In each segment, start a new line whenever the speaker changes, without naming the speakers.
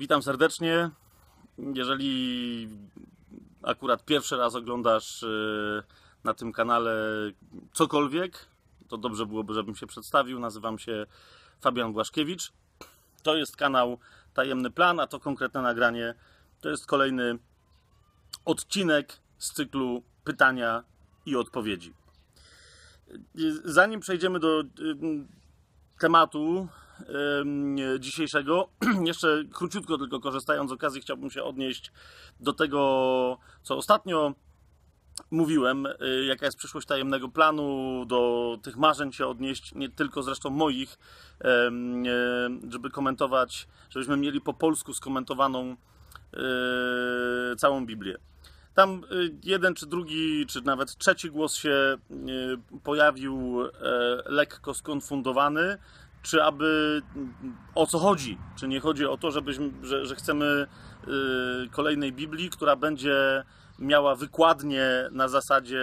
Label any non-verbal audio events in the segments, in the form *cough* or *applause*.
Witam serdecznie. Jeżeli akurat pierwszy raz oglądasz y, na tym kanale cokolwiek, to dobrze byłoby, żebym się przedstawił. Nazywam się Fabian Błaszkiewicz. To jest kanał Tajemny Plan, a to konkretne nagranie to jest kolejny odcinek z cyklu pytania i odpowiedzi. Y, Zanim przejdziemy do y, tematu em, dzisiejszego. *clears throat* Jeszcze króciutko tylko korzystając z okazji chciałbym się odnieść do tego, co ostatnio mówiłem, y, jaka jest przyszłość tajemnego planu, do tych marzeń się odnieść, nie tylko zresztą moich, e, żeby komentować, żebyśmy mieli po polsku skomentowaną e, całą Biblię. Tam y, jeden czy drugi, czy nawet trzeci głos się y, pojawił e, lekko skonfundowany, czy aby o co chodzi? Czy nie chodzi o to, żebyśmy, że, że chcemy y, kolejnej Biblii, która będzie miała wykładnie na zasadzie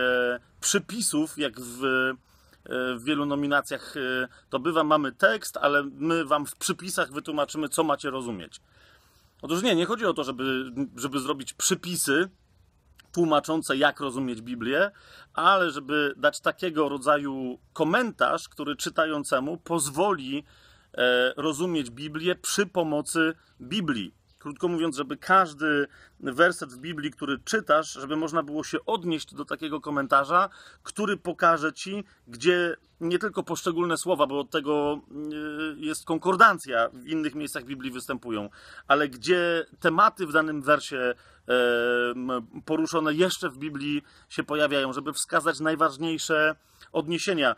przypisów, jak w, y, w wielu nominacjach y, to bywa, mamy tekst, ale my wam w przypisach wytłumaczymy, co macie rozumieć. Otóż nie, nie chodzi o to, żeby, żeby zrobić przypisy, tłumaczące, jak rozumieć Biblię, ale żeby dać takiego rodzaju komentarz, który czytającemu pozwoli e, rozumieć Biblię przy pomocy Biblii. Krótko mówiąc, żeby każdy werset w Biblii, który czytasz, żeby można było się odnieść do takiego komentarza, który pokaże ci, gdzie nie tylko poszczególne słowa, bo od tego y, jest konkordancja, w innych miejscach Biblii występują, ale gdzie tematy w danym wersie poruszone jeszcze w Biblii się pojawiają, żeby wskazać najważniejsze odniesienia.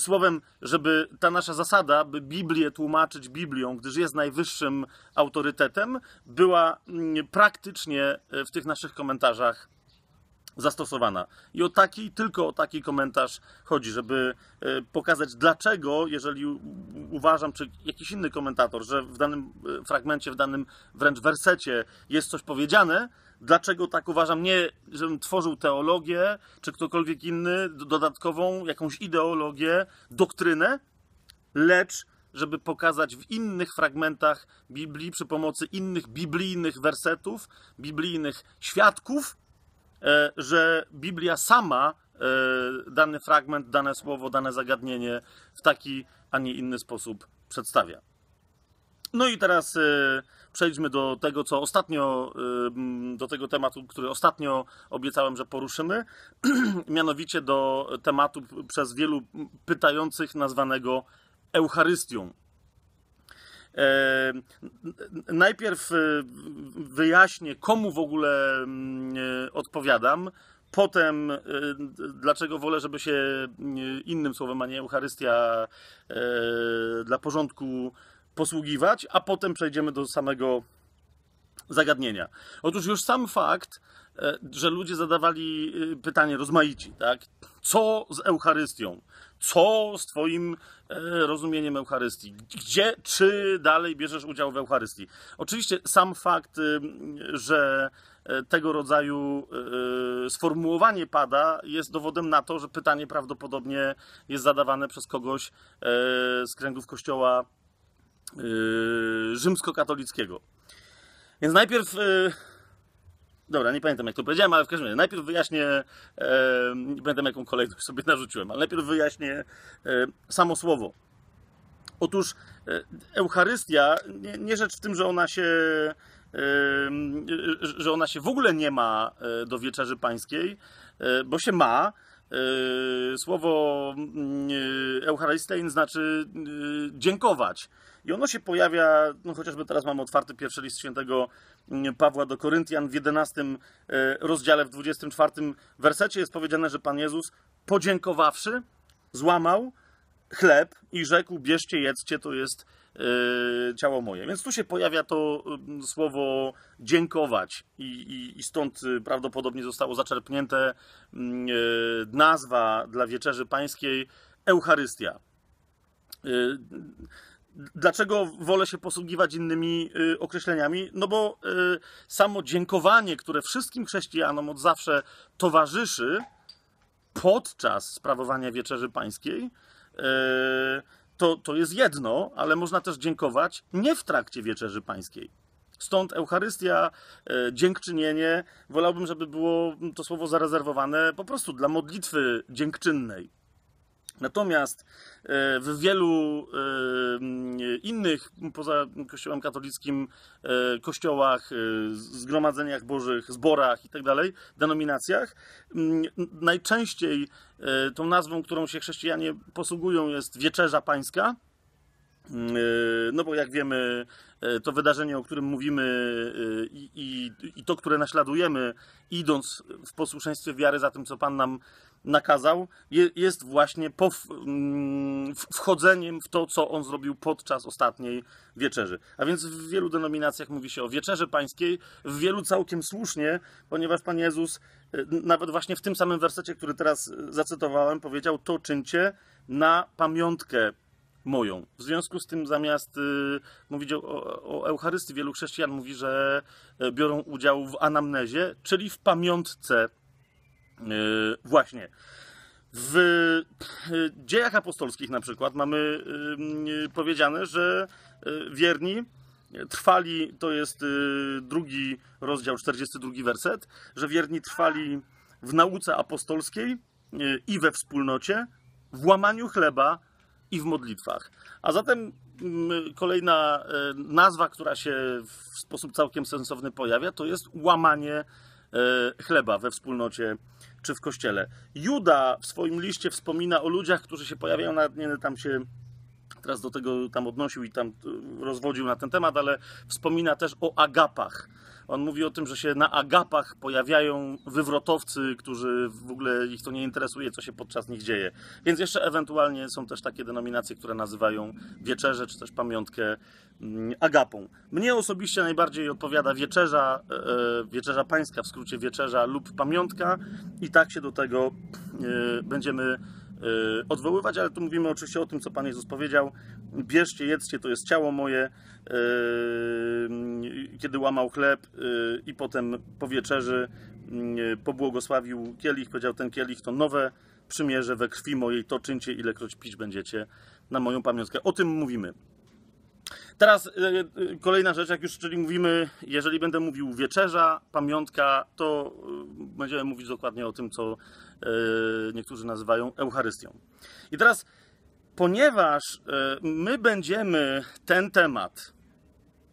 Słowem, żeby ta nasza zasada, by Biblię tłumaczyć Biblią, gdyż jest najwyższym autorytetem, była mm, praktycznie e, w tych naszych komentarzach zastosowana. I o taki, tylko o taki komentarz chodzi, żeby e, pokazać dlaczego, jeżeli uważam, czy jakiś inny komentator, że w danym e, fragmencie, w danym wręcz wersecie jest coś powiedziane, dlaczego tak uważam, nie żebym tworzył teologię, czy ktokolwiek inny, dodatkową jakąś ideologię, doktrynę, lecz żeby pokazać w innych fragmentach Biblii przy pomocy innych biblijnych wersetów, biblijnych świadków, e, że Biblia sama e, dany fragment, dane słowo, dane zagadnienie w taki, a nie inny sposób przedstawia. No i teraz e, przejdźmy do tego, co ostatnio, do tego tematu, który ostatnio obiecałem, że poruszymy, *clears throat* mianowicie do tematu przez wielu pytających nazwanego Eucharystią. E, Najpierw e, wyjaśnię, komu w ogóle mm, e, odpowiadam. Potem, dlaczego wolę, żeby się innym słowem, a nie Eucharystia, dla porządku posługiwać, a potem przejdziemy do samego zagadnienia. Otóż już sam fakt, że ludzie zadawali pytanie rozmaici, tak? Co z Eucharystią? Co z Twoim e, rozumieniem Eucharystii? Gdzie, czy dalej bierzesz udział w Eucharystii? Oczywiście sam fakt, y, że e, tego rodzaju e, sformułowanie pada, jest dowodem na to, że pytanie prawdopodobnie jest zadawane przez kogoś z kręgów kościoła rzymskokatolickiego. Więc najpierw. Dobra, nie pamiętam jak to powiedziałem, ale w każdym razie najpierw wyjaśnię. E, nie pamiętam jaką kolejność sobie narzuciłem, ale najpierw wyjaśnię e, samo słowo. Otóż e, Eucharystia, nie, nie rzecz w tym, że ona się. że ona się w ogóle nie ma e, do wieczerzy pańskiej, e, bo się ma. E, Słowo mm, Eucharystein znaczy dziękować. I ono się pojawia, no chociażby teraz mamy otwarty pierwszy list świętego mm, Pawła do Koryntian w 11 e, rozdziale, w 24 wersecie jest powiedziane, że Pan Jezus podziękowawszy, złamał chleb i rzekł, bierzcie, jedzcie, to jest e, ciało moje. Więc tu się pojawia to mm, słowo dziękować i, i, i stąd y, prawdopodobnie zostało zaczerpnięte mm, e, nazwa dla wieczerzy pańskiej Eucharystia. Y, Dlaczego wolę się posługiwać innymi y, określeniami? No bo y, samo dziękowanie, które wszystkim chrześcijanom od zawsze towarzyszy podczas sprawowania wieczerzy pańskiej, y, to, to jest jedno, ale można też dziękować nie w trakcie wieczerzy pańskiej. Stąd Eucharystia, e, dziękczynienie. Wolałbym, żeby było to słowo zarezerwowane po prostu dla modlitwy dziękczynnej. Natomiast e, w wielu e, innych, poza Kościołem katolickim, e, kościołach, zgromadzeniach bożych, zborach itd., tak denominacjach, najczęściej tą nazwą, którą się chrześcijanie posługują, jest wieczerza pańska. No bo jak wiemy, to wydarzenie, o którym mówimy i, i, i to, które naśladujemy, idąc w posłuszeństwie wiary za tym, co Pan nam nakazał, jest właśnie mm, wchodzeniem w to, co on zrobił podczas ostatniej wieczerzy. A więc w wielu denominacjach mówi się o wieczerzy pańskiej, w wielu całkiem słusznie, ponieważ Pan Jezus nawet właśnie w tym samym wersecie, który teraz zacytowałem, powiedział: To czyńcie na pamiątkę moją. W związku z tym, zamiast y, mówić o, o, Eucharystii, wielu chrześcijan mówi, że e, biorą udział w anamnezie, czyli w pamiątce Yy, właśnie. W yy, dziejach apostolskich na przykład mamy yy, powiedziane, że wierni trwali, to jest drugi rozdział, 42 werset, że wierni trwali w nauce apostolskiej i we wspólnocie, w łamaniu chleba i w modlitwach. A zatem mm, kolejna nazwa, która się w sposób całkiem sensowny pojawia, to jest łamanie chleba we wspólnocie czy w kościele. Juda w swoim liście wspomina o ludziach, którzy się pojawiają, na, nie tam się teraz do tego tam odnosił i tam rozwodził na ten temat, ale wspomina też o agapach. On mówi o tym, że się na agapach pojawiają wywrotowcy, którzy w ogóle ich to nie interesuje, co się podczas nich dzieje. Więc jeszcze ewentualnie są też takie denominacje, które nazywają wieczerze czy też pamiątkę mm, agapą. Mnie osobiście najbardziej odpowiada wieczerza, e, e, wieczerza pańska, w skrócie wieczerza lub pamiątka i tak się do tego e, będziemy odwoływać, ale tu mówimy oczywiście o tym, co Pan Jezus powiedział. Bierzcie, jedzcie, to jest ciało moje, kiedy łamał chleb i potem po wieczerzy pobłogosławił kielich, powiedział ten kielich to nowe przymierze we krwi mojej, to czyńcie ilekroć pić będziecie na moją pamiątkę. O tym mówimy. Teraz e, e, kolejna rzecz, jak już czyli mówimy, jeżeli będę mówił wieczerza, pamiątka, to e, będziemy mówić dokładnie o tym, co niektórzy nazywają Eucharystią. I teraz, ponieważ my będziemy ten temat,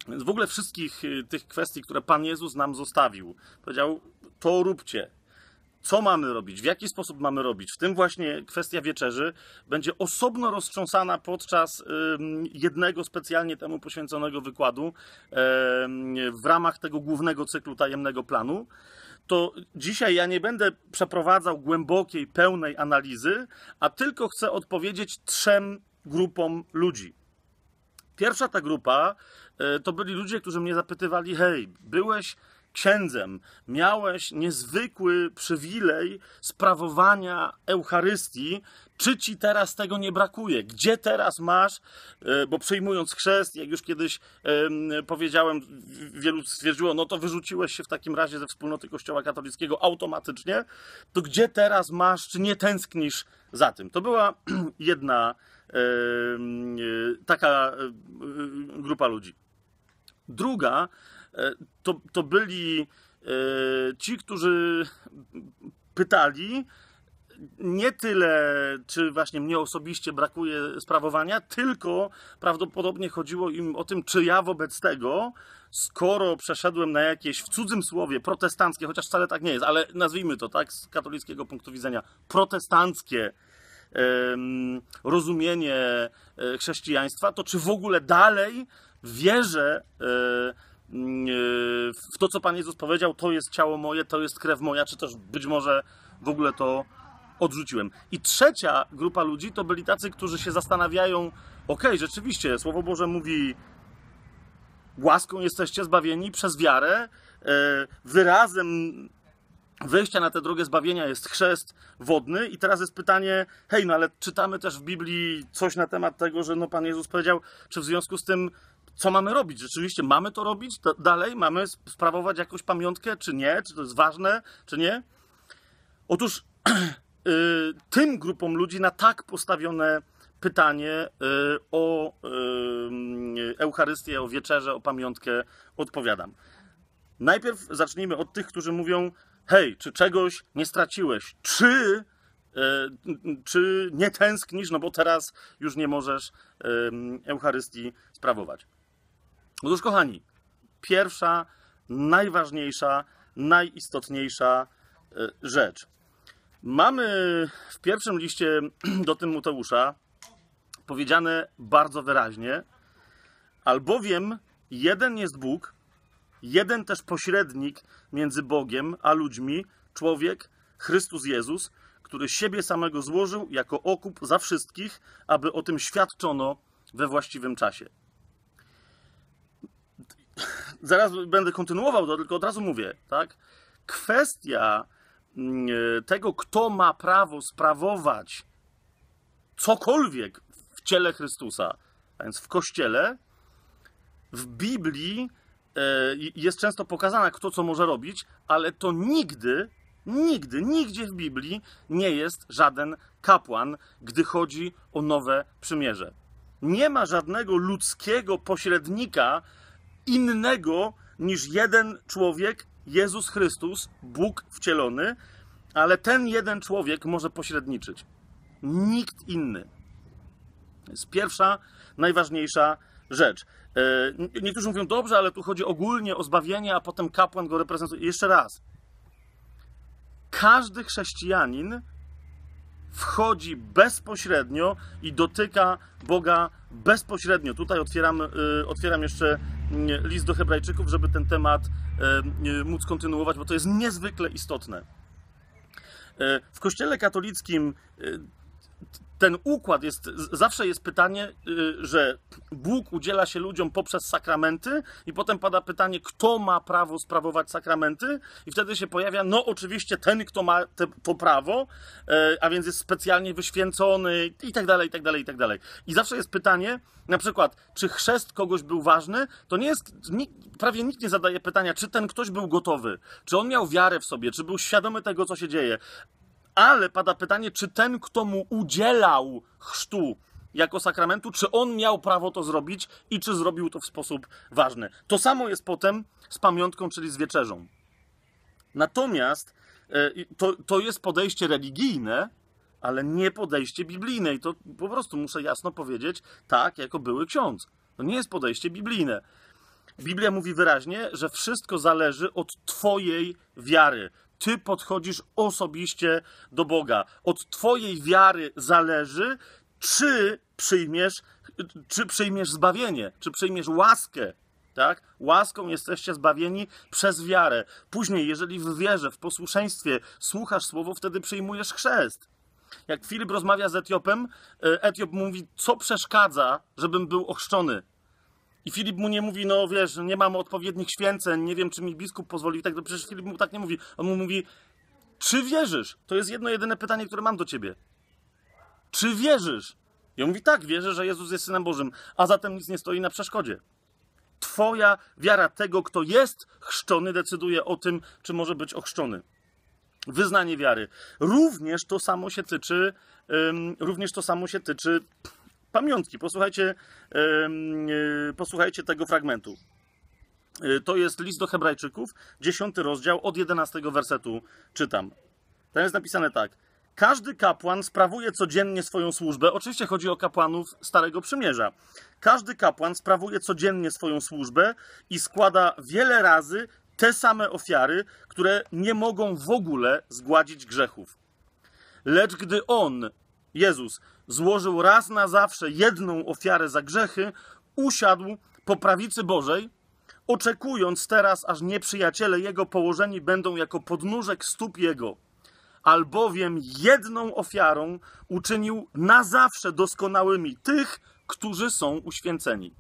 więc w ogóle wszystkich tych kwestii, które Pan Jezus nam zostawił, powiedział, to róbcie, co mamy robić, w jaki sposób mamy robić, w tym właśnie kwestia wieczerzy, będzie osobno roztrząsana podczas jednego specjalnie temu poświęconego wykładu w ramach tego głównego cyklu tajemnego planu. To dzisiaj ja nie będę przeprowadzał głębokiej, pełnej analizy, a tylko chcę odpowiedzieć trzem grupom ludzi. Pierwsza ta grupa e, to byli ludzie, którzy mnie zapytywali: Hej, byłeś księdzem, miałeś niezwykły przywilej sprawowania Eucharystii. Czy ci teraz tego nie brakuje? Gdzie teraz masz, e, bo przyjmując chrzest, jak już kiedyś powiedziałem, wielu stwierdziło, no to wyrzuciłeś się w takim razie ze wspólnoty Kościoła katolickiego automatycznie, to gdzie teraz masz, czy nie tęsknisz za tym? To była *clears throat* jedna e, taka e, grupa ludzi. Druga to, to byli e, ci, którzy pytali, nie tyle, czy właśnie mnie osobiście brakuje sprawowania, tylko prawdopodobnie chodziło im o tym, czy ja wobec tego, skoro przeszedłem na jakieś w cudzym słowie protestanckie, chociaż wcale tak nie jest, ale nazwijmy to tak z katolickiego punktu widzenia, protestanckie um, rozumienie e, chrześcijaństwa, to czy w ogóle dalej wierzę e, w to, co Pan Jezus powiedział, to jest ciało moje, to jest krew moja, czy też być może w ogóle to odrzuciłem. I trzecia grupa ludzi to byli tacy, którzy się zastanawiają, ok, rzeczywiście, Słowo Boże mówi, łaską jesteście zbawieni przez wiarę, e, wyrazem wejścia na tę drogę zbawienia jest chrzest wodny i teraz jest pytanie, hej, no ale czytamy też w Biblii coś na temat tego, że no Pan Jezus powiedział, czy w związku z tym co mamy robić? Rzeczywiście mamy to robić dalej? Mamy sprawować jakąś pamiątkę, czy nie? Czy to jest ważne, czy nie? Otóż yy, *clears throat* tym grupom ludzi na tak postawione pytanie o Eucharystię, o wieczerzę, o pamiątkę odpowiadam. Najpierw zacznijmy od tych, którzy mówią: Hej, czy czegoś nie straciłeś? Czy, czy nie tęsknisz, no bo teraz już nie możesz Eucharystii sprawować? Otóż, kochani, pierwsza, najważniejsza, najistotniejsza rzecz. Mamy w pierwszym liście *clears throat* do Tymoteusza powiedziane bardzo wyraźnie, albowiem jeden jest Bóg, jeden też pośrednik między Bogiem a ludźmi, człowiek, Chrystus Jezus, który siebie samego złożył jako okup za wszystkich, aby o tym świadczono we właściwym czasie. *laughs* Zaraz będę kontynuował to, tylko od razu mówię, tak? Kwestia mm, tego, kto ma prawo sprawować cokolwiek w ciele Chrystusa, a więc w kościele, w Biblii e, jest często pokazana, kto co może robić, ale to nigdy, nigdy, nigdzie w Biblii nie jest żaden kapłan, gdy chodzi o nowe przymierze. Nie ma żadnego ludzkiego pośrednika innego niż jeden człowiek, Jezus Chrystus, Bóg wcielony, ale ten jeden człowiek może pośredniczyć. Nikt inny. To jest pierwsza, najważniejsza rzecz. E, niektórzy mówią, dobrze, ale tu chodzi ogólnie o zbawienie, a potem kapłan go reprezentuje. Jeszcze raz. Każdy chrześcijanin wchodzi bezpośrednio i dotyka Boga bezpośrednio. Tutaj otwieram, e, otwieram jeszcze list do Hebrajczyków, żeby ten temat e, móc kontynuować, bo to jest niezwykle istotne. W Kościele katolickim ten układ jest, zawsze jest pytanie, y, że Bóg udziela się ludziom poprzez sakramenty i potem pada pytanie, kto ma prawo sprawować sakramenty i wtedy się pojawia, no oczywiście ten, kto ma te, to prawo, e, a więc jest specjalnie wyświęcony i tak dalej, i tak dalej, i tak dalej. I zawsze jest pytanie, na przykład, czy chrzest kogoś był ważny, to nie jest, prawie nikt nie zadaje pytania, czy ten ktoś był gotowy, czy on miał wiarę w sobie, czy był świadomy tego, co się dzieje ale pada pytanie, czy ten, kto mu udzielał chrztu jako sakramentu, czy on miał prawo to zrobić i czy zrobił to w sposób ważny. To samo jest potem z pamiątką, czyli z wieczerzą. Natomiast e, to, to jest podejście religijne, ale nie podejście biblijne. I to po prostu muszę jasno powiedzieć, tak, jako były ksiądz. To nie jest podejście biblijne. Biblia mówi wyraźnie, że wszystko zależy od Twojej wiary ty podchodzisz osobiście do Boga. Od Twojej wiary zależy, czy przyjmiesz, czy przyjmiesz zbawienie, czy przyjmiesz łaskę. Tak? Łaską jesteście zbawieni przez wiarę. Później, jeżeli w wierze, w posłuszeństwie słuchasz słowo, wtedy przyjmujesz chrzest. Jak Filip rozmawia z Etiopem, e, Etiop mówi, co przeszkadza, żebym był ochrzczony. I Filip mu nie mówi, no wiesz, nie mam odpowiednich święceń, nie wiem, czy mi biskup pozwoli. Tak, przecież Filip mu tak nie mówi. On mu mówi, czy wierzysz? To jest jedno jedyne pytanie, które mam do ciebie. Czy wierzysz? I on mówi, tak, wierzę, że Jezus jest Synem Bożym, a zatem nic nie stoi na przeszkodzie. Twoja wiara tego, kto jest chrzczony, decyduje o tym, czy może być ochrzczony. Wyznanie wiary. Również to samo się tyczy, um, również to samo się tyczy pamiątki. Posłuchajcie, e, posłuchajcie tego fragmentu. E, to jest list do Hebrajczyków, 10 rozdział, od 11 wersetu czytam. Tam jest napisane tak. Każdy kapłan sprawuje codziennie swoją służbę. Oczywiście chodzi o kapłanów Starego Przymierza. Każdy kapłan sprawuje codziennie swoją służbę i składa wiele razy te same ofiary, które nie mogą w ogóle zgładzić grzechów. Lecz gdy on, Jezus, złożył raz na zawsze jedną ofiarę za grzechy, usiadł po prawicy Bożej, oczekując teraz, aż nieprzyjaciele jego położeni będą jako podnóżek stóp jego. Albowiem jedną ofiarą uczynił na zawsze doskonałymi tych, którzy są uświęceni.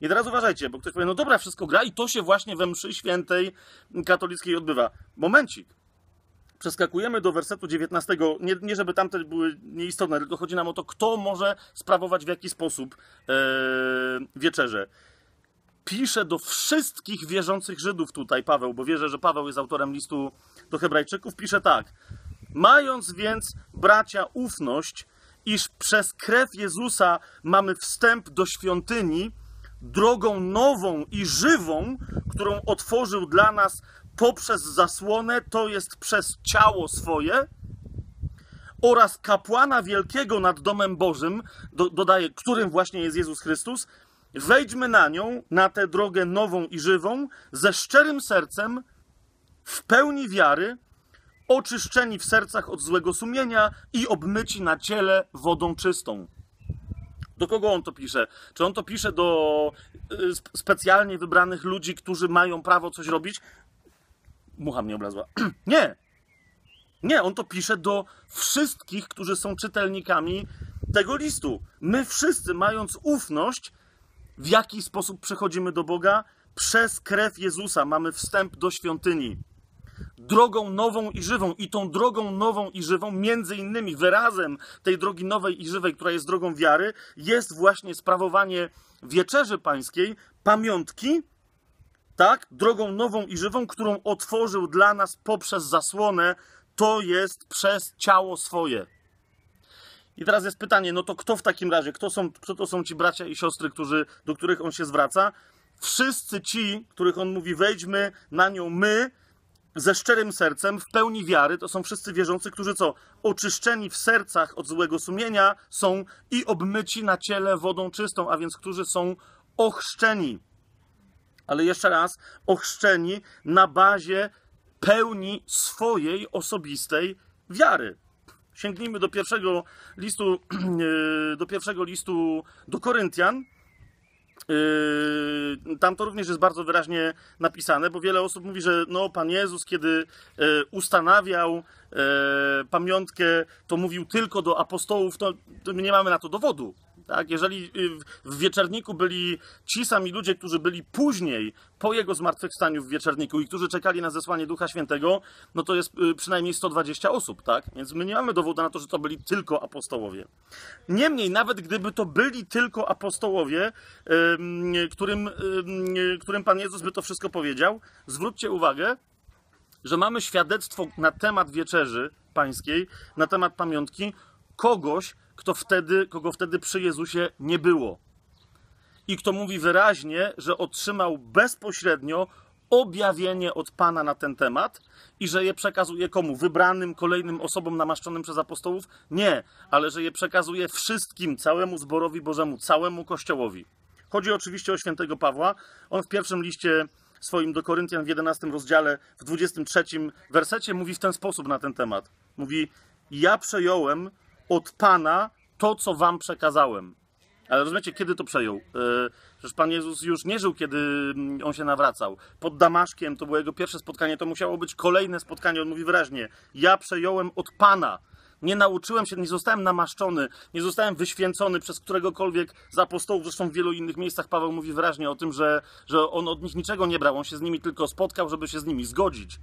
I teraz uważajcie, bo ktoś powie, no dobra, wszystko gra i to się właśnie we mszy świętej katolickiej odbywa. Momencik przeskakujemy do wersetu 19. Nie, nie żeby tamte były nieistotne, tylko chodzi nam o to, kto może sprawować w jaki sposób e, wieczerze. Pisze do wszystkich wierzących Żydów tutaj Paweł, bo wierzę, że Paweł jest autorem listu do Hebrajczyków. Pisze tak. Mając więc, bracia, ufność iż przez krew Jezusa mamy wstęp do świątyni drogą nową i żywą, którą otworzył dla nas poprzez zasłonę, to jest przez ciało swoje, oraz kapłana wielkiego nad domem Bożym, do, dodaje, którym właśnie jest Jezus Chrystus, wejdźmy na nią, na tę drogę nową i żywą, ze szczerym sercem, w pełni wiary, oczyszczeni w sercach od złego sumienia i obmyci na ciele wodą czystą. Do kogo on to pisze? Czy on to pisze do y, sp- specjalnie wybranych ludzi, którzy mają prawo coś robić? Mucha mnie oblazła. *clears throat* Nie! Nie, on to pisze do wszystkich, którzy są czytelnikami tego listu. My wszyscy, mając ufność, w jaki sposób przechodzimy do Boga? Przez krew Jezusa mamy wstęp do świątyni. Drogą nową i żywą. I tą drogą nową i żywą, między innymi wyrazem tej drogi nowej i żywej, która jest drogą wiary, jest właśnie sprawowanie wieczerzy pańskiej, pamiątki, tak? Drogą nową i żywą, którą otworzył dla nas poprzez zasłonę, to jest przez ciało swoje. I teraz jest pytanie, no to kto w takim razie, kto, są, kto to są ci bracia i siostry, którzy, do których on się zwraca? Wszyscy ci, których on mówi, wejdźmy na nią my, ze szczerym sercem, w pełni wiary, to są wszyscy wierzący, którzy co? Oczyszczeni w sercach od złego sumienia są i obmyci na ciele wodą czystą, a więc którzy są ochrzczeni. Ale jeszcze raz, ochrzczeni na bazie pełni swojej osobistej wiary. Sięgnijmy do pierwszego listu, *clears throat* do pierwszego listu do Koryntian. Yy, Tam to również jest bardzo wyraźnie napisane, bo wiele osób mówi, że no, Pan Jezus, kiedy e, ustanawiał e, pamiątkę, to mówił tylko do apostołów, to, to nie mamy na to dowodu. Tak? Jeżeli y, w- wieczerniku byli ci sami ludzie, którzy byli później po jego zmartwychwstaniu w wieczerniku i którzy czekali na zesłanie Ducha Świętego, no to jest y, przynajmniej 120 osób, tak? Więc my nie mamy dowodu na to, że to byli tylko apostołowie. Niemniej, nawet gdyby to byli tylko apostołowie, ym, którym, ym, którym Pan Jezus by to wszystko powiedział, zwróćcie uwagę, że mamy świadectwo na temat wieczerzy pańskiej, na temat pamiątki kogoś, kto wtedy, kogo wtedy przy Jezusie nie było. I kto mówi wyraźnie, że otrzymał bezpośrednio objawienie od Pana na ten temat i że je przekazuje komu? Wybranym, kolejnym osobom namaszczonym przez apostołów? Nie, ale że je przekazuje wszystkim, całemu zborowi Bożemu, całemu Kościołowi. Chodzi oczywiście o świętego Pawła. On w pierwszym liście swoim do Koryntian w 11 rozdziale, w 23 wersecie mówi w ten sposób na ten temat. Mówi, ja przejąłem od Pana to, co wam przekazałem. Ale rozumiecie, kiedy to przejął? Yy, Przecież Pan Jezus już nie żył, kiedy mm, on się nawracał. Pod Damaszkiem to było jego pierwsze spotkanie, to musiało być kolejne spotkanie. On mówi wyraźnie: Ja przejąłem od Pana. Nie nauczyłem się, nie zostałem namaszczony, nie zostałem wyświęcony przez któregokolwiek z apostołów. Zresztą w wielu innych miejscach Paweł mówi wyraźnie o tym, że, że on od nich niczego nie brał. On się z nimi tylko spotkał, żeby się z nimi zgodzić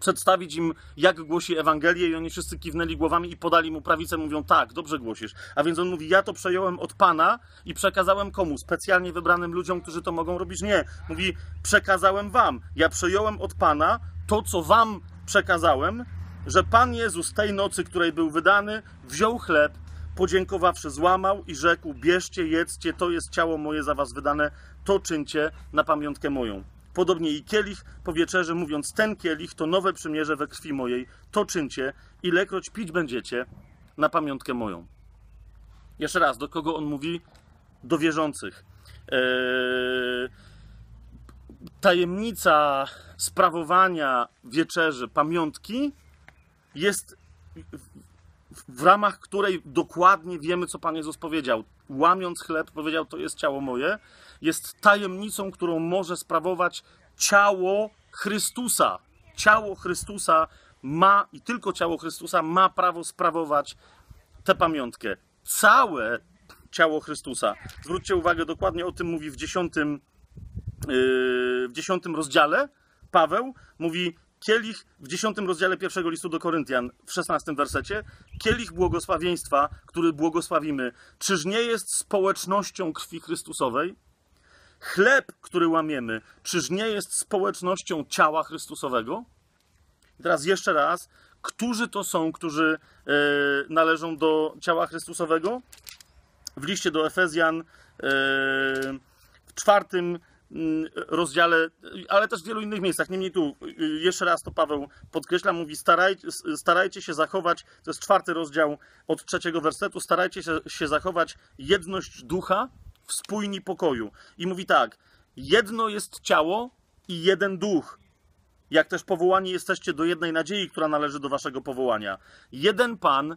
przedstawić im, jak głosi Ewangelię, i oni wszyscy kiwnęli głowami i podali mu prawicę, mówią: Tak, dobrze głosisz. A więc on mówi: Ja to przejąłem od Pana i przekazałem komu? Specjalnie wybranym ludziom, którzy to mogą robić? Nie. Mówi: Przekazałem wam. Ja przejąłem od Pana to, co wam przekazałem, że Pan Jezus tej nocy, której był wydany, wziął chleb, podziękowawszy, złamał i rzekł: Bierzcie, jedzcie, to jest ciało moje za was wydane, to czyńcie na pamiątkę moją. Podobnie i kielich po wieczerzy, mówiąc: Ten kielich to nowe przymierze we krwi mojej, to czyńcie, ilekroć pić będziecie na pamiątkę moją. Jeszcze raz, do kogo on mówi? Do wierzących. Eee, tajemnica sprawowania wieczerzy, pamiątki jest w ramach której dokładnie wiemy, co Pan Jezus powiedział. Łamiąc chleb, powiedział: To jest ciało moje. Jest tajemnicą, którą może sprawować ciało Chrystusa. Ciało Chrystusa ma i tylko ciało Chrystusa ma prawo sprawować tę pamiątkę. Całe ciało Chrystusa. Zwróćcie uwagę, dokładnie o tym mówi w dziesiątym, yy, w dziesiątym rozdziale. Paweł mówi, kielich w dziesiątym rozdziale pierwszego listu do Koryntian, w szesnastym wersecie, kielich błogosławieństwa, który błogosławimy, czyż nie jest społecznością krwi Chrystusowej? Chleb, który łamiemy, czyż nie jest społecznością ciała Chrystusowego? I teraz jeszcze raz, którzy to są, którzy e, należą do ciała Chrystusowego. W liście do Efezjan e, w czwartym mm, rozdziale, ale też w wielu innych miejscach. Niemniej tu y, jeszcze raz to Paweł podkreśla, mówi starajcie, starajcie się zachować, to jest czwarty rozdział od trzeciego wersetu, starajcie się, się zachować jedność ducha w spójni pokoju. I mówi tak, jedno jest ciało i jeden duch. Jak też powołani jesteście do jednej nadziei, która należy do waszego powołania. Jeden Pan,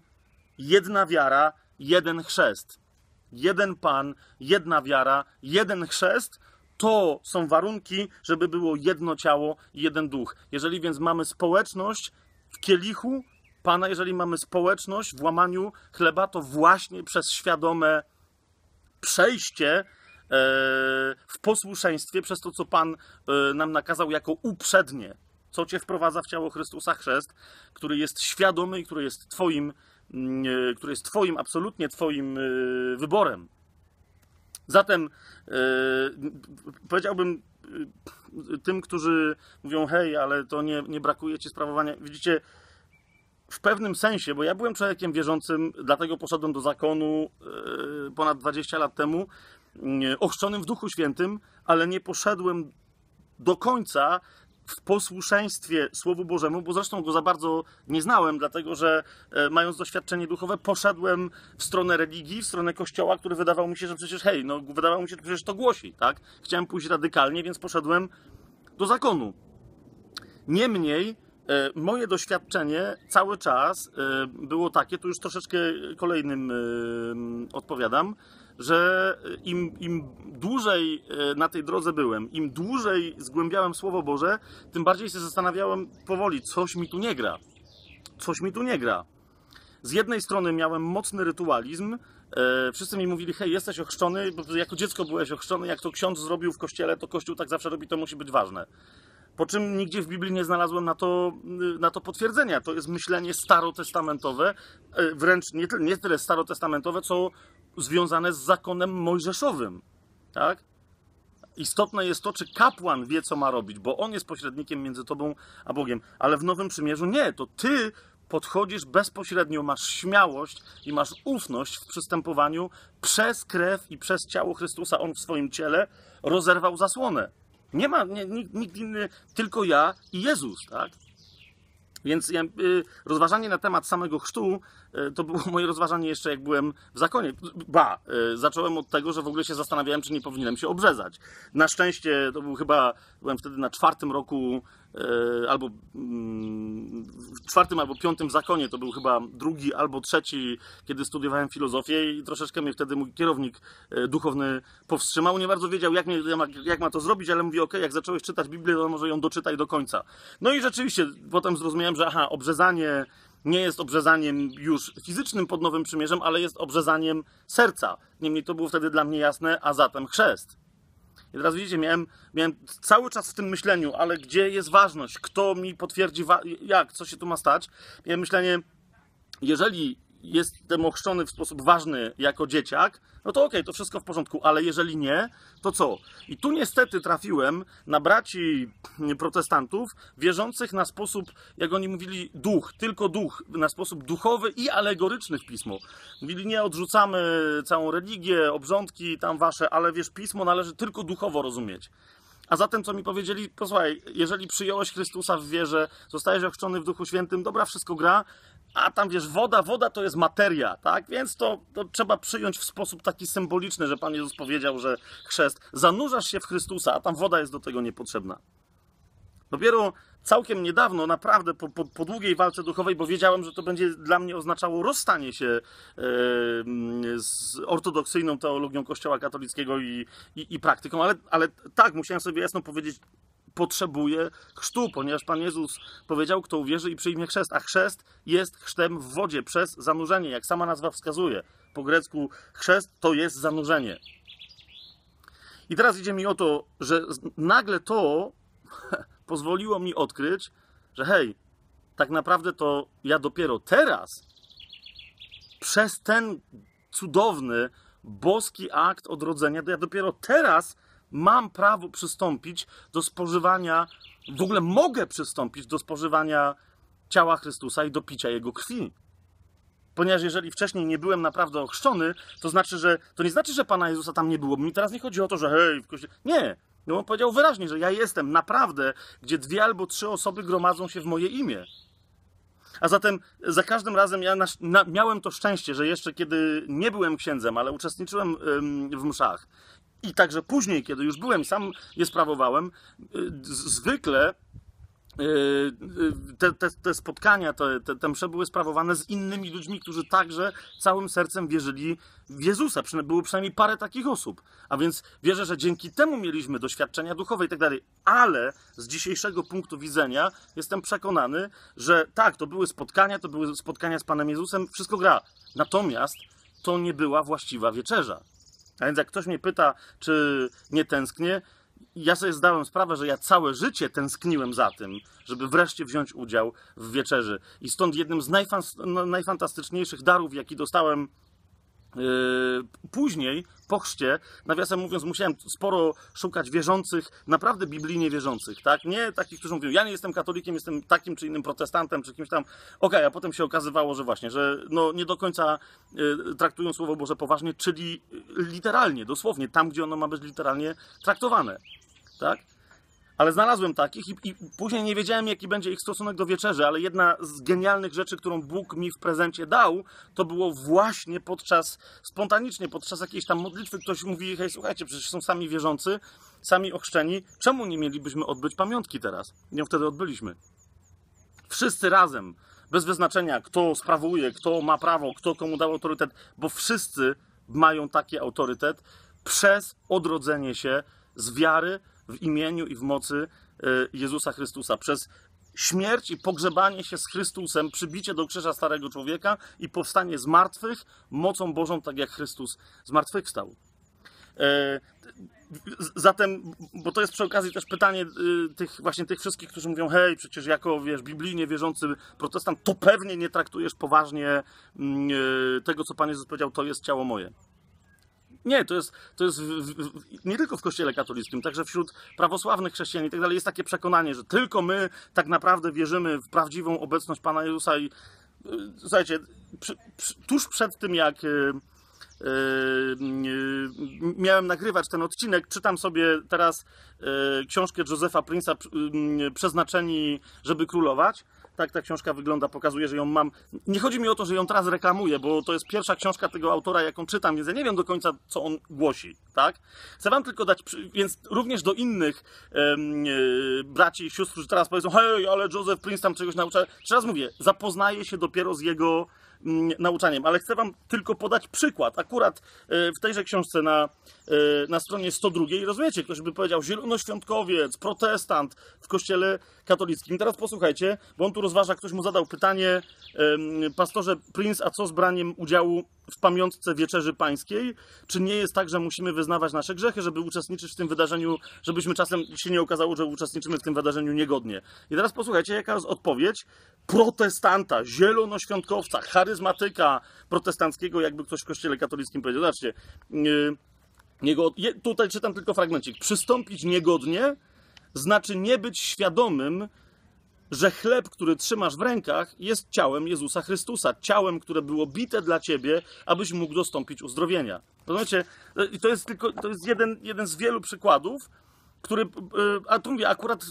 jedna wiara, jeden chrzest. Jeden Pan, jedna wiara, jeden chrzest. To są warunki, żeby było jedno ciało i jeden duch. Jeżeli więc mamy społeczność w kielichu Pana, jeżeli mamy społeczność w łamaniu chleba, to właśnie przez świadome przejście w posłuszeństwie przez to, co Pan e, nam nakazał jako uprzednie, co Cię wprowadza w ciało Chrystusa Chrzest, który jest świadomy i który jest Twoim, mm, e, który jest Twoim, absolutnie Twoim e, wyborem. Zatem powiedziałbym tym, którzy mówią, hej, ale to nie, nie brakuje Ci sprawowania. Widzicie, w pewnym sensie, bo ja byłem człowiekiem wierzącym, dlatego poszedłem do zakonu ponad 20 lat temu, ochrzczonym w Duchu Świętym, ale nie poszedłem do końca w posłuszeństwie Słowu Bożemu, bo zresztą go za bardzo nie znałem, dlatego że e, mając doświadczenie duchowe, poszedłem w stronę religii, w stronę kościoła, który wydawał mi się, że przecież hej, no wydawało mi się, że przecież to głosi, tak? Chciałem pójść radykalnie, więc poszedłem do zakonu. Niemniej e, moje doświadczenie cały czas e, było takie, tu już troszeczkę kolejnym odpowiadam, że im, im dłużej e, na tej drodze byłem, im dłużej zgłębiałem Słowo Boże, tym bardziej się zastanawiałem powoli, coś mi tu nie gra. Coś mi tu nie gra. Z jednej strony miałem mocny rytualizm, e, wszyscy mi mówili, hej, jesteś ochrzczony, bo jako dziecko byłeś ochrzczony, jak to ksiądz zrobił w kościele, to kościół tak zawsze robi, to musi być ważne. Po czym nigdzie w Biblii nie znalazłem na to, na to potwierdzenia. To jest myślenie starotestamentowe, e, wręcz nie, nie tyle starotestamentowe, co związane z zakonem mojżeszowym. Tak? Istotne jest to, czy kapłan wie, co ma robić, bo on jest pośrednikiem między tobą a Bogiem. Ale w Nowym Przymierzu nie, to ty podchodzisz bezpośrednio, masz śmiałość i masz ufność w przystępowaniu przez krew i przez ciało Chrystusa. On w swoim ciele rozerwał zasłonę. Nie ma nie, nikt, nikt inny, tylko ja i Jezus, tak? Więc ja, y, rozważanie na temat samego chrztu y, to było moje rozważanie jeszcze jak byłem w zakonie. Ba, y, zacząłem od tego, że w ogóle się zastanawiałem, czy nie powinienem się obrzezać. Na szczęście to był chyba, byłem wtedy na czwartym roku albo mm, w czwartym albo piątym zakonie, to był chyba drugi albo trzeci, kiedy studiowałem filozofię i troszeczkę mnie wtedy mój kierownik e, duchowny powstrzymał. Nie bardzo wiedział, jak, mnie, jak ma to zrobić, ale mówi, ok, jak zacząłeś czytać Biblię, to może ją doczytaj do końca. No i rzeczywiście potem zrozumiałem, że aha, obrzezanie nie jest obrzezaniem już fizycznym pod Nowym Przymierzem, ale jest obrzezaniem serca. Niemniej to było wtedy dla mnie jasne, a zatem chrzest. I teraz widzicie, miałem, miałem cały czas w tym myśleniu, ale gdzie jest ważność? Kto mi potwierdzi, jak, co się tu ma stać? Miałem myślenie, jeżeli jestem ochrzczony w sposób ważny jako dzieciak, no to okej, okay, to wszystko w porządku, ale jeżeli nie, to co? I tu niestety trafiłem na braci protestantów wierzących na sposób, jak oni mówili, duch, tylko duch, na sposób duchowy i alegoryczny w pismo. Mówili, nie odrzucamy całą religię, obrządki tam wasze, ale wiesz, pismo należy tylko duchowo rozumieć. A zatem, co mi powiedzieli, posłuchaj, jeżeli przyjąłeś Chrystusa w wierze, zostajesz ochrzczony w Duchu Świętym, dobra, wszystko gra, a tam wiesz, woda, woda to jest materia, tak? Więc to, to trzeba przyjąć w sposób taki symboliczny, że Pan Jezus powiedział, że chrzest, zanurzasz się w Chrystusa, a tam woda jest do tego niepotrzebna. Dopiero całkiem niedawno, naprawdę po, po, po, długiej walce duchowej, bo wiedziałem, że to będzie dla mnie oznaczało rozstanie się z ortodoksyjną teologią Kościoła katolickiego i, i, i praktyką, ale, ale tak, musiałem sobie jasno powiedzieć, potrzebuje chrztu, ponieważ Pan Jezus powiedział, kto uwierzy i przyjmie chrzest, a chrzest jest chrztem w wodzie przez zanurzenie, jak sama nazwa wskazuje. Po grecku chrzest to jest zanurzenie. I teraz idzie mi o to, że nagle to *laughs* pozwoliło mi odkryć, że hej, tak naprawdę to ja dopiero teraz, przez ten cudowny, boski akt odrodzenia, to ja dopiero teraz mam prawo przystąpić do spożywania, w ogóle mogę przystąpić do spożywania ciała Chrystusa i do picia Jego krwi. Ponieważ jeżeli wcześniej nie byłem naprawdę ochrzczony, to znaczy, że to nie znaczy, że Pana Jezusa tam nie było. Mi teraz nie chodzi o to, że hej, w kościele. Nie. No on powiedział wyraźnie, że ja jestem naprawdę, gdzie dwie albo trzy osoby gromadzą się w moje imię. A zatem za każdym razem ja na, na, miałem to szczęście, że jeszcze kiedy nie byłem księdzem, ale uczestniczyłem ym, w mszach i także później, kiedy już byłem, sam je sprawowałem, y, zwykle y, te, te, te spotkania, te, te, te msze były sprawowane z innymi ludźmi, którzy także całym sercem wierzyli w Jezusa. Było przynajmniej parę takich osób. A więc wierzę, że dzięki temu mieliśmy doświadczenia duchowe i tak dalej. Ale z dzisiejszego punktu widzenia jestem przekonany, że tak, to były spotkania, to były spotkania z Panem Jezusem, wszystko gra. Natomiast to nie była właściwa wieczerza. A więc jak ktoś mnie pyta, czy nie tęsknię, ja sobie zdałem sprawę, że ja całe życie tęskniłem za tym, żeby wreszcie wziąć udział w wieczerzy. I stąd jednym z no, najfantastyczniejszych darów, jaki dostałem później, po chrzcie, nawiasem mówiąc, musiałem sporo szukać wierzących, naprawdę biblijnie wierzących, tak? Nie takich, którzy mówią, ja nie jestem katolikiem, jestem takim czy innym protestantem, czy kimś tam. Okej, okay, a potem się okazywało, że właśnie, że no nie do końca y, traktują Słowo Boże poważnie, czyli literalnie, dosłownie, tam, gdzie ono ma być literalnie traktowane tak? Ale znalazłem takich i, i, później nie wiedziałem, jaki będzie ich stosunek do wieczerzy, ale jedna z genialnych rzeczy, którą Bóg mi w prezencie dał, to było właśnie podczas, spontanicznie, podczas jakiejś tam modlitwy, ktoś mówi, hej, słuchajcie, przecież są sami wierzący, sami ochrzczeni, czemu nie mielibyśmy odbyć pamiątki teraz? Nie wtedy odbyliśmy. Wszyscy razem, bez wyznaczenia, kto sprawuje, kto ma prawo, kto komu dał autorytet, bo wszyscy mają taki autorytet przez odrodzenie się z wiary, w imieniu i w mocy e, Jezusa Chrystusa. Przez śmierć i pogrzebanie się z Chrystusem, przybicie do krzyża starego człowieka i powstanie z martwych mocą Bożą, tak jak Chrystus z martwych stał. E, zatem, bo to jest przy okazji też pytanie e, tych właśnie tych wszystkich, którzy mówią, hej, przecież jako, wiesz, biblijnie wierzący protestant, to pewnie nie traktujesz poważnie mm, tego, co Pan Jezus powiedział, to jest ciało moje. Nie, to jest, to jest w, w, nie tylko w kościele katolickim, także wśród prawosławnych chrześcijan i tak dalej jest takie przekonanie, że tylko my tak naprawdę wierzymy w prawdziwą obecność Pana Jezusa i yy, słuchajcie, przy, przy, tuż przed tym jak yy, yy, miałem nagrywać ten odcinek, czytam sobie teraz książkę Josefa Prince'a Przeznaczeni, żeby królować tak ta książka wygląda, pokazuje, że ją mam. Nie chodzi mi o to, że ją teraz reklamuję, bo to jest pierwsza książka tego autora, jaką czytam, więc ja nie wiem do końca, co on głosi, tak? Chcę wam tylko dać, więc również do innych e, braci i sióstr, którzy teraz powiedzą, hej, ale Joseph Prince tam czegoś naucza. Jeszcze raz mówię, zapoznaję się dopiero z jego Mm, nauczaniem, ale chcę Wam tylko podać przykład. Akurat e, w tejże książce na, e, na stronie 102, rozumiecie, ktoś by powiedział zielonoświątkowiec, protestant w kościele katolickim. Teraz posłuchajcie, bo on tu rozważa, ktoś mu zadał pytanie, pastorze Prince, a co z braniem udziału w pamiątce Wieczerzy Pańskiej? Czy nie jest tak, że musimy wyznawać nasze grzechy, żeby uczestniczyć w tym wydarzeniu, żebyśmy czasem się nie okazało, że uczestniczymy w tym wydarzeniu niegodnie? I teraz posłuchajcie, jaka jest odpowiedź protestanta, zielonoświątkowca, charyzmatyka protestanckiego, jakby ktoś w kościele katolickim powiedział. Zobaczcie, yy, niego, tutaj czytam tylko fragmencik. Przystąpić niegodnie znaczy nie być świadomym, że chleb, który trzymasz w rękach, jest ciałem Jezusa Chrystusa, ciałem, które było bite dla ciebie, abyś mógł dostąpić uzdrowienia. Rozumiecie? I to jest tylko to jest jeden, jeden z wielu przykładów, który, y, a tu mówię, akurat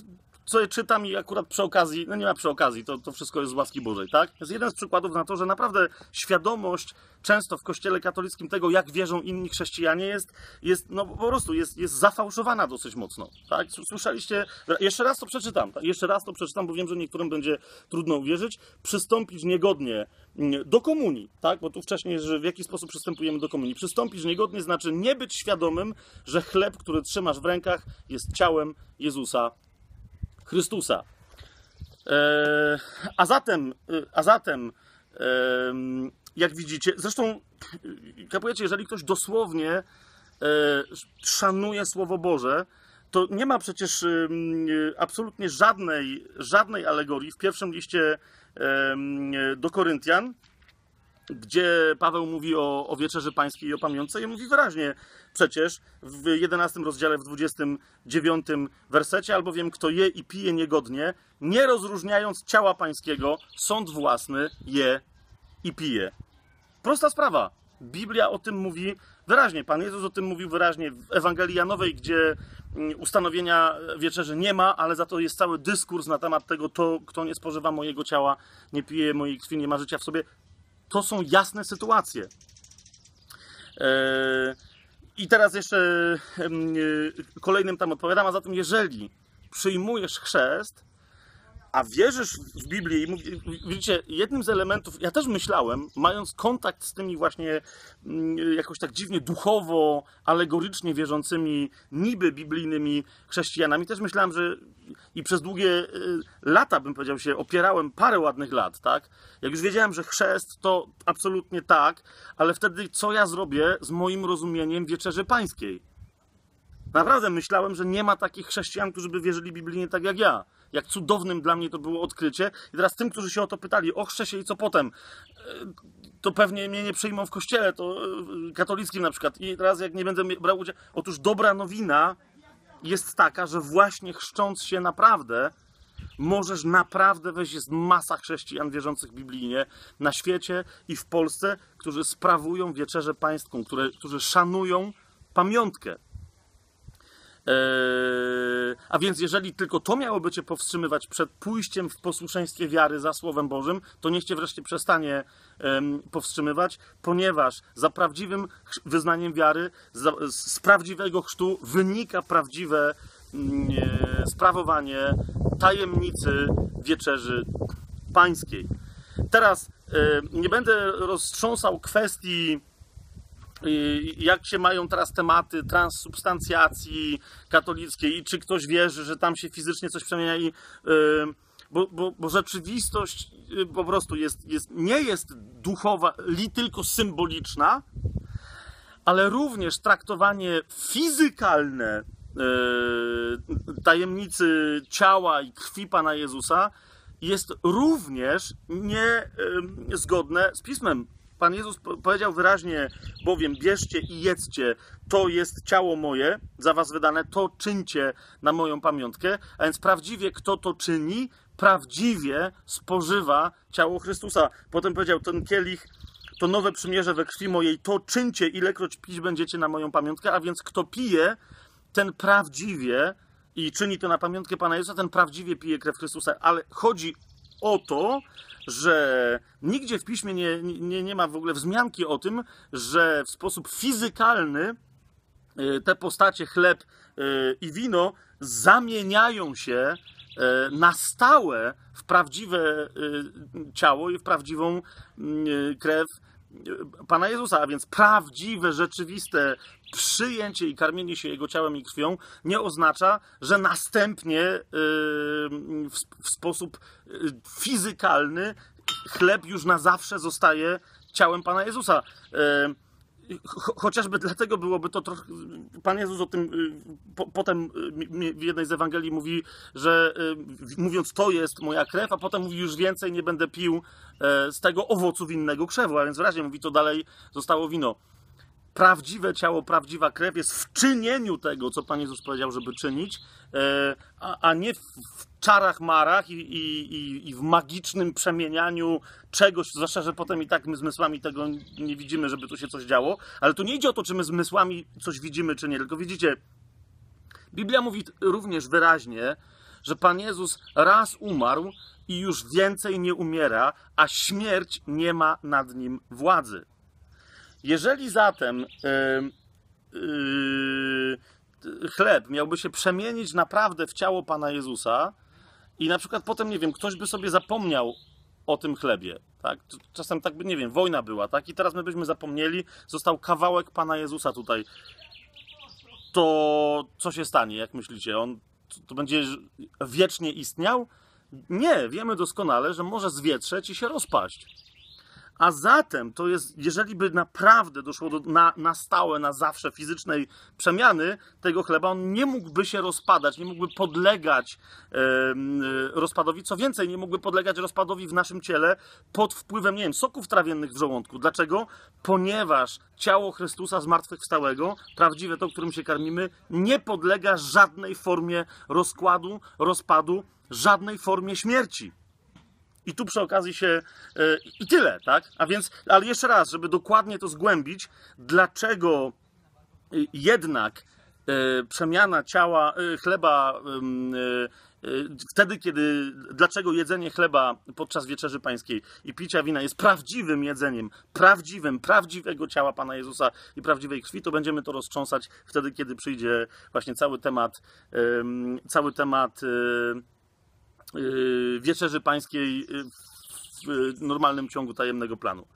co czytam i akurat przy okazji, no nie ma przy okazji, to, to wszystko jest z łaski Bożej, tak? Jest jeden z przykładów na to, że naprawdę świadomość często w kościele katolickim tego, jak wierzą inni chrześcijanie jest, jest no po prostu jest, jest zafałszowana dosyć mocno, tak? Słyszeliście, jeszcze raz to przeczytam, tak? jeszcze raz to przeczytam, bo wiem, że niektórym będzie trudno uwierzyć, przystąpić niegodnie mm, do komunii, tak? Bo tu wcześniej, że w jaki sposób przystępujemy do komunii. Przystąpić niegodnie znaczy nie być świadomym, że chleb, który trzymasz w rękach jest ciałem Jezusa Chrystusa. E, a zatem, e, a zatem e, jak widzicie, zresztą kapujecie, jeżeli ktoś dosłownie szanuje Słowo Boże, to nie ma przecież absolutnie żadnej, żadnej alegorii w pierwszym liście do Koryntian, gdzie Paweł mówi o, o wieczerzy pańskiej i o pamiątce i mówi wyraźnie, przecież w 11 rozdziale, w 29 wersecie, albowiem kto je i pije niegodnie, nie rozróżniając ciała pańskiego, sąd własny je i pije. Prosta sprawa. Biblia o tym mówi wyraźnie. Pan Jezus o tym mówił wyraźnie w Ewangelii Janowej, gdzie mm, ustanowienia wieczerzy nie ma, ale za to jest cały dyskurs na temat tego, to, kto nie spożywa mojego ciała, nie pije mojej krwi, nie ma życia w sobie. To są jasne sytuacje. Eee, I teraz jeszcze e, kolejnym tam odpowiadam, a zatem jeżeli przyjmujesz chrzest, a wierzysz w Biblię i widzicie, jednym z elementów, ja też myślałem, mając kontakt z tymi właśnie mm, jakoś tak dziwnie duchowo, alegorycznie wierzącymi, niby biblijnymi chrześcijanami, też myślałem, że i przez długie y, lata, bym powiedział się, opierałem parę ładnych lat, tak? Jak już wiedziałem, że chrzest to absolutnie tak, ale wtedy co ja zrobię z moim rozumieniem wieczerzy pańskiej? Naprawdę myślałem, że nie ma takich chrześcijan, którzy by wierzyli biblijnie tak jak ja. Jak cudownym dla mnie to było odkrycie. I teraz tym, którzy się o to pytali, ochrzczę się i co potem? E, To pewnie mnie nie przyjmą w kościele, to e, katolickim na przykład. I teraz jak nie będę brał udziału... Otóż dobra nowina jest taka, że właśnie chrzcząc się naprawdę, możesz naprawdę wejść, jest masa chrześcijan wierzących biblijnie na świecie i w Polsce, którzy sprawują wieczerzę pańską, które, którzy szanują pamiątkę. Eee, a więc jeżeli tylko to miałoby cię powstrzymywać przed pójściem w posłuszeństwie wiary za Słowem Bożym, to niech cię wreszcie przestanie powstrzymywać, ponieważ za prawdziwym wyznaniem wiary, z prawdziwego chrztu wynika prawdziwe mm, sprawowanie tajemnicy wieczerzy pańskiej. Teraz nie będę roztrząsał kwestii jak się mają teraz tematy transsubstancjacji katolickiej i czy ktoś wierzy, że tam się fizycznie coś przemienia i y, bo, bo, bo rzeczywistość y, po prostu jest, jest, nie jest duchowa, li tylko symboliczna, ale również traktowanie fizykalne y, tajemnicy ciała i krwi Pana Jezusa jest również niezgodne z Pismem. Pan Jezus po- powiedział wyraźnie, bowiem bierzcie i jedzcie, to jest ciało moje, za was wydane, to czyńcie na moją pamiątkę. A więc prawdziwie kto to czyni, prawdziwie spożywa ciało Chrystusa. Potem powiedział, ten kielich to nowe przymierze we krwi mojej, to czyńcie, ilekroć pić będziecie na moją pamiątkę, a więc kto pije, ten prawdziwie i czyni to na pamiątkę Pana Jezusa, ten prawdziwie pije krew Chrystusa. Ale chodzi o to, że nigdzie w piśmie nie, nie, nie ma w ogóle wzmianki o tym, że w sposób fizykalny y, te postacie chleb y, i wino zamieniają się y, na stałe w prawdziwe ciało i w prawdziwą y, krew Pana Jezusa, a więc prawdziwe, rzeczywiste przyjęcie i karmienie się Jego ciałem i krwią nie oznacza, że następnie y, w, sposób y, fizykalny chleb już na zawsze zostaje ciałem Pana Jezusa. Cho- Chociażby dlatego byłoby to trochę. Pan Jezus o tym y, po, potem y, w jednej z Ewangelii mówi, że y, mówiąc to jest moja krew, a potem mówi już więcej nie będę pił e, z tego owocu winnego krzewu, a więc wyraźnie mówi to dalej zostało wino. Prawdziwe ciało, prawdziwa krew jest w czynieniu tego, co Pan Jezus powiedział, żeby czynić, e, a, nie w, czarach, marach i, i, i, w magicznym przemienianiu czegoś, zwłaszcza, że potem i tak my zmysłami tego nie widzimy, żeby tu się coś działo. Ale tu nie idzie o to, czy my zmysłami coś widzimy, czy nie, tylko widzicie, Biblia mówi również wyraźnie, że Pan Jezus raz umarł i już więcej nie umiera, a śmierć nie ma nad nim władzy. Jeżeli zatem yy, yy, chleb miałby się przemienić naprawdę w ciało Pana Jezusa i na przykład potem, nie wiem, ktoś by sobie zapomniał o tym chlebie, tak? Czasem tak by, nie wiem, wojna była, tak? I teraz my byśmy zapomnieli, został kawałek Pana Jezusa tutaj. To co się stanie, jak myślicie? On to będzie wiecznie istniał? Nie, wiemy doskonale, że może zwietrzeć i się rozpaść. A zatem to jest, jeżeli by naprawdę doszło do, na, na stałe, na zawsze fizycznej przemiany tego chleba, on nie mógłby się rozpadać, nie mógłby podlegać e, rozpadowi. Co więcej, nie mógłby podlegać rozpadowi w naszym ciele pod wpływem, nie wiem, soków trawiennych w żołądku. Dlaczego? Ponieważ ciało Chrystusa zmartwychwstałego, prawdziwe to, którym się karmimy, nie podlega żadnej formie rozkładu, rozpadu, żadnej formie śmierci. I tu przy okazji się. Yy, I tyle, tak? A więc, ale jeszcze raz, żeby dokładnie to zgłębić, dlaczego yy, jednak yy, przemiana ciała, chleba, wtedy, kiedy. Dlaczego jedzenie chleba podczas wieczerzy pańskiej i picia wina jest prawdziwym jedzeniem, prawdziwym, prawdziwego ciała Pana Jezusa i prawdziwej krwi, to będziemy to roztrząsać wtedy, kiedy przyjdzie właśnie cały temat, cały temat Yy, wieczerzy pańskiej yy, w normalnym ciągu tajemnego planu.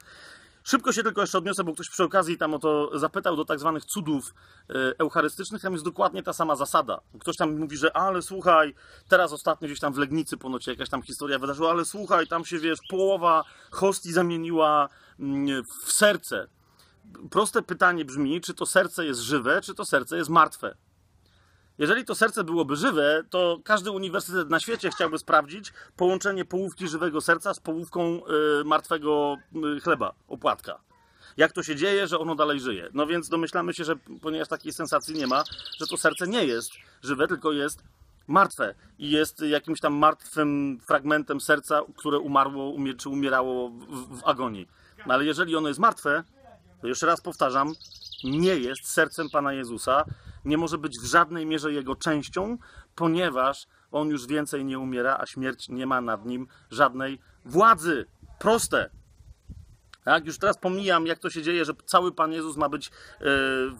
Szybko się tylko jeszcze odniosę, bo ktoś przy okazji tam o to zapytał do tak zwanych cudów yy, eucharystycznych. Tam jest dokładnie ta sama zasada. Ktoś tam mówi, że ale słuchaj, teraz ostatnio gdzieś tam w Legnicy ponoć jakaś tam historia wydarzyła, ale słuchaj, tam się wiesz, połowa hostii zamieniła mm, w serce. Proste pytanie brzmi, czy to serce jest żywe, czy to serce jest martwe. Jeżeli to serce byłoby żywe, to każdy uniwersytet na świecie chciałby sprawdzić połączenie połówki żywego serca z połówką y, martwego y, chleba, opłatka. Jak to się dzieje, że ono dalej żyje? No więc domyślamy się, że ponieważ takiej sensacji nie ma, że to serce nie jest żywe, tylko jest martwe i jest jakimś tam martwym fragmentem serca, które umarło umie, czy umierało w, w agonii. No ale jeżeli ono jest martwe, jeszcze raz powtarzam, nie jest sercem Pana Jezusa, nie może być w żadnej mierze jego częścią, ponieważ on już więcej nie umiera, a śmierć nie ma nad nim żadnej władzy. Proste. Tak, już teraz pomijam, jak to się dzieje, że cały Pan Jezus ma być e,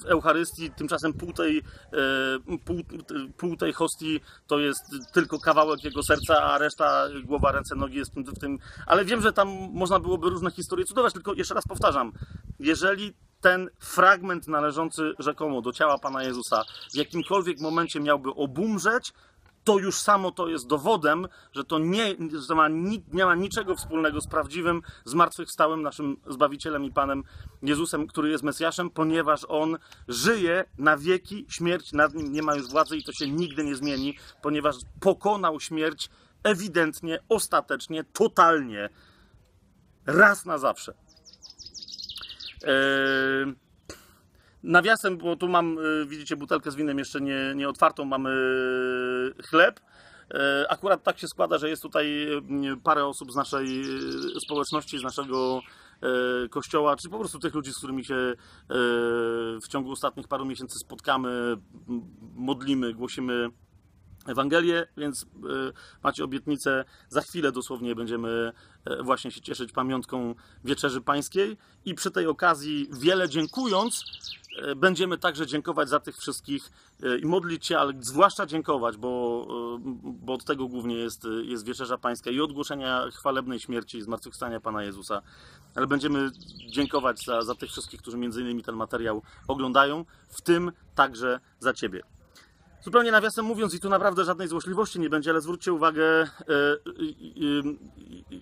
w Eucharystii, tymczasem pół tej, e, pół, pół tej hostii to jest tylko kawałek jego serca, a reszta, głowa, ręce, nogi jest w tym, w tym. Ale wiem, że tam można byłoby różne historie cudować, tylko jeszcze raz powtarzam, jeżeli ten fragment należący rzekomo do ciała Pana Jezusa w jakimkolwiek momencie miałby obumrzeć, to już samo to jest dowodem, że to nie, że ma, nie ma niczego wspólnego z prawdziwym, zmartwychwstałym naszym Zbawicielem i Panem Jezusem, który jest Mesjaszem, ponieważ On żyje na wieki, śmierć nad Nim nie ma już władzy i to się nigdy nie zmieni, ponieważ pokonał śmierć ewidentnie, ostatecznie, totalnie, raz na zawsze. Yy, nawiasem, bo tu mam, yy, widzicie, butelkę z winem jeszcze nie, nie otwartą, mamy chleb. Yy, akurat tak się składa, że jest tutaj parę osób z naszej społeczności, z naszego kościoła, czy po prostu tych ludzi, z którymi się w ciągu ostatnich paru miesięcy spotkamy, modlimy, głosimy Ewangelię, więc macie obietnicę. Za chwilę dosłownie będziemy E, właśnie się cieszyć pamiątką Wieczerzy Pańskiej i przy tej okazji wiele dziękując e, będziemy także dziękować za tych wszystkich e, i modlić się, ale zwłaszcza dziękować, bo, bo od tego głównie jest, jest Wieczerza Pańska i ogłoszenia chwalebnej śmierci i zmartwychwstania Pana Jezusa. Ale będziemy dziękować za, za tych wszystkich, którzy między innymi ten materiał oglądają, w tym także za Ciebie. Zupełnie nawiasem mówiąc, i tu naprawdę żadnej złośliwości nie będzie, ale zwróćcie uwagę, e,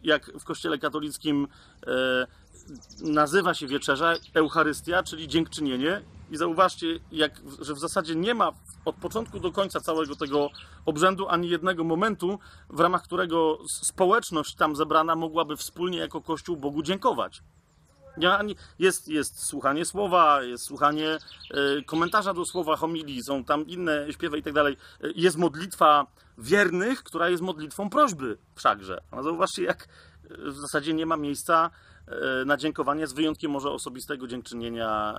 jak w Kościele katolickim e, nazywa się wieczerza Eucharystia, czyli dziękczynienie. I zauważcie, jak, że w zasadzie nie ma od początku do końca całego tego obrzędu ani jednego momentu, w ramach którego społeczność tam zebrana mogłaby wspólnie jako Kościół Bogu dziękować. Jest, jest słuchanie słowa, jest słuchanie e, komentarza do słowa, homilii, są tam inne śpiewy i tak dalej. E, jest modlitwa wiernych, która jest modlitwą prośby wszakże. A zauważcie, jak e, w zasadzie nie ma miejsca na dziękowanie, z wyjątkiem może osobistego dziękczynienia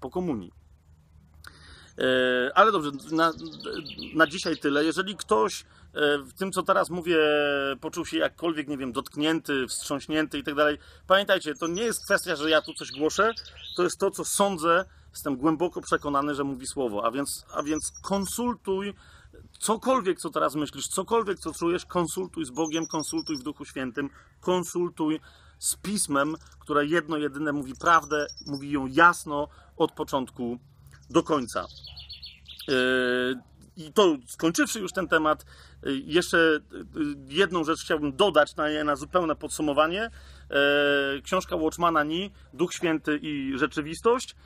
po komunii. Ale dobrze, na, na dzisiaj tyle. Jeżeli ktoś E, w tym, co teraz mówię, poczuł się jakkolwiek, nie wiem, dotknięty, wstrząśnięty i tak dalej. Pamiętajcie, to nie jest kwestia, że ja tu coś głoszę, to jest to, co sądzę, jestem głęboko przekonany, że mówi słowo, a więc, a więc konsultuj cokolwiek, co teraz myślisz, cokolwiek, co czujesz, konsultuj z Bogiem, konsultuj w Duchu Świętym, konsultuj z Pismem, które jedno, jedyne mówi prawdę, mówi ją jasno od początku do końca. Yy i to skończywszy już ten temat, y, jeszcze y, jedną rzecz chciałbym dodać na, na zupełne podsumowanie. E, książka Watchmana Ni, Duch Święty i Rzeczywistość.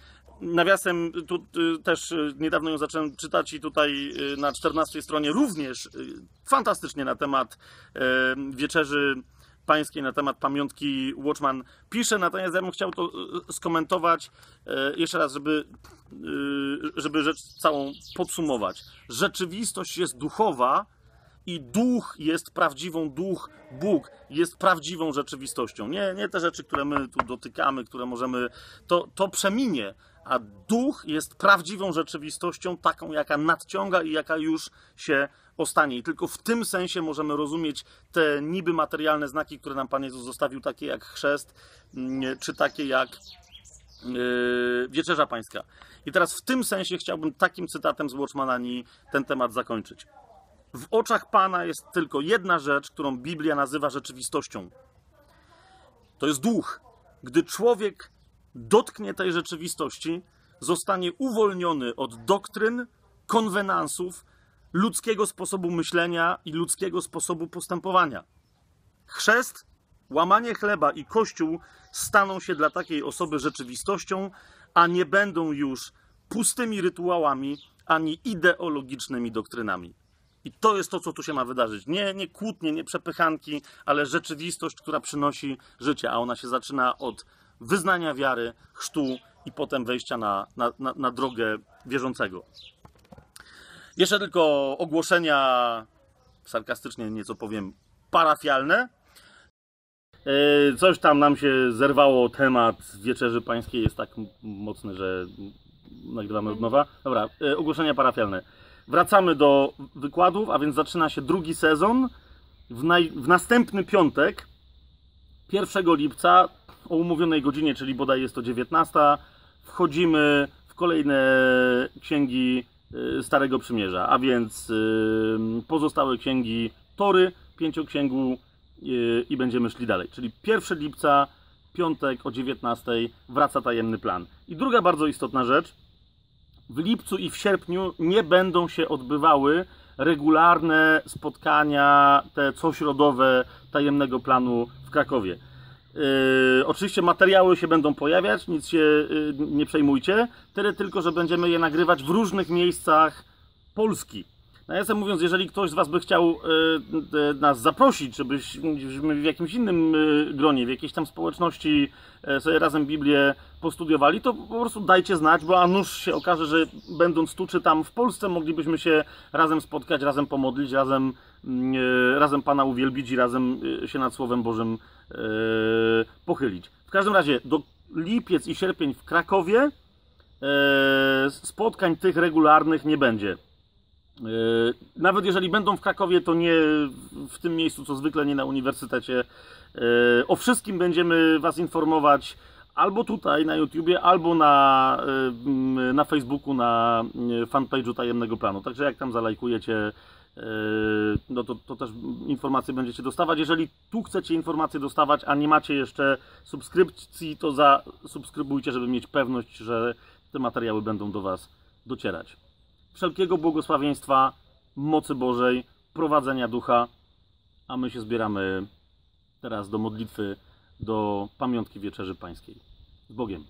Nawiasem, tu też niedawno ją zacząłem czytać i tutaj na 14 stronie również fantastycznie na temat e, wieczerzy pańskiej, na temat pamiątki Watchman pisze, natomiast ja bym chciał to y, skomentować e, jeszcze raz, żeby, y, żeby rzecz całą podsumować. Rzeczywistość jest duchowa i duch jest prawdziwą, duch, Bóg jest prawdziwą rzeczywistością. Nie, nie te rzeczy, które my tu dotykamy, które możemy, to, to przeminie, a duch jest prawdziwą rzeczywistością, taką, jaka nadciąga i jaka już się ostanie. I tylko w tym sensie możemy rozumieć te niby materialne znaki, które nam Pan Jezus zostawił, takie jak chrzest, mm, czy takie jak yy, wieczerza pańska. I teraz w tym sensie chciałbym takim cytatem z Watchmanani ten temat zakończyć. W oczach Pana jest tylko jedna rzecz, którą Biblia nazywa rzeczywistością. To jest duch. Gdy człowiek dotknie tej rzeczywistości, zostanie uwolniony od doktryn, konwenansów, ludzkiego sposobu myślenia i ludzkiego sposobu postępowania. Chrzest, łamanie chleba i kościół staną się dla takiej osoby rzeczywistością, a nie będą już pustymi rytuałami ani ideologicznymi doktrynami. I to jest to, co tu się ma wydarzyć. Nie, nie kłótnie, nie przepychanki, ale rzeczywistość, która przynosi życie, a ona się zaczyna od wyznania wiary, chrztu i potem wejścia na, na, na, na drogę wierzącego. Jeszcze tylko ogłoszenia, sarkastycznie nieco powiem, parafialne. E, Coś tam nam się zerwało, temat Wieczerzy Pańskiej jest tak mocny, że nagrywamy od nowa. Dobra, e, ogłoszenia parafialne. Wracamy do wykładów, a więc zaczyna się drugi sezon. W, naj, w następny piątek, 1 lipca, o umówionej godzinie, czyli bodaj jest to 19, wchodzimy w kolejne księgi Starego Przymierza, a więc y, pozostałe księgi Tory, pięcioksięgu y, i będziemy szli dalej. Czyli 1 lipca, piątek o 19 wraca tajemny plan. I druga bardzo istotna rzecz, w lipcu i w sierpniu nie będą się odbywały regularne spotkania, te cośrodowe tajemnego planu w Krakowie. Yy, oczywiście materiały się będą pojawiać, nic się yy, nie przejmujcie. Tyle tylko, że będziemy je nagrywać w różnych miejscach Polski. Nawiasem mówiąc, jeżeli ktoś z Was by chciał yy, yy, nas zaprosić, żebyśmy w jakimś innym yy, gronie, w jakiejś tam społeczności yy, sobie razem Biblię postudiowali, to po prostu dajcie znać, bo a nuż się okaże, że będąc tu czy tam w Polsce, moglibyśmy się razem spotkać, razem pomodlić, razem, yy, razem Pana uwielbić i razem się nad Słowem Bożym pochylić. W każdym razie do lipiec i sierpień w Krakowie yy, spotkań tych regularnych nie będzie. Yy, Nawet jeżeli będą w Krakowie, to nie w tym miejscu, co zwykle, nie na uniwersytecie. O wszystkim będziemy Was informować albo tutaj na YouTubie, albo na, na Facebooku, na fanpage'u Tajemnego Planu. Także jak tam zalajkujecie, no to, to też informacje będziecie dostawać. Jeżeli tu chcecie informacje dostawać, a nie macie jeszcze subskrypcji, to zasubskrybujcie, żeby mieć pewność, że te materiały będą do Was docierać wszelkiego błogosławieństwa, mocy Bożej, prowadzenia ducha, a my się zbieramy teraz do modlitwy, do pamiątki Wieczerzy Pańskiej. Z Bogiem.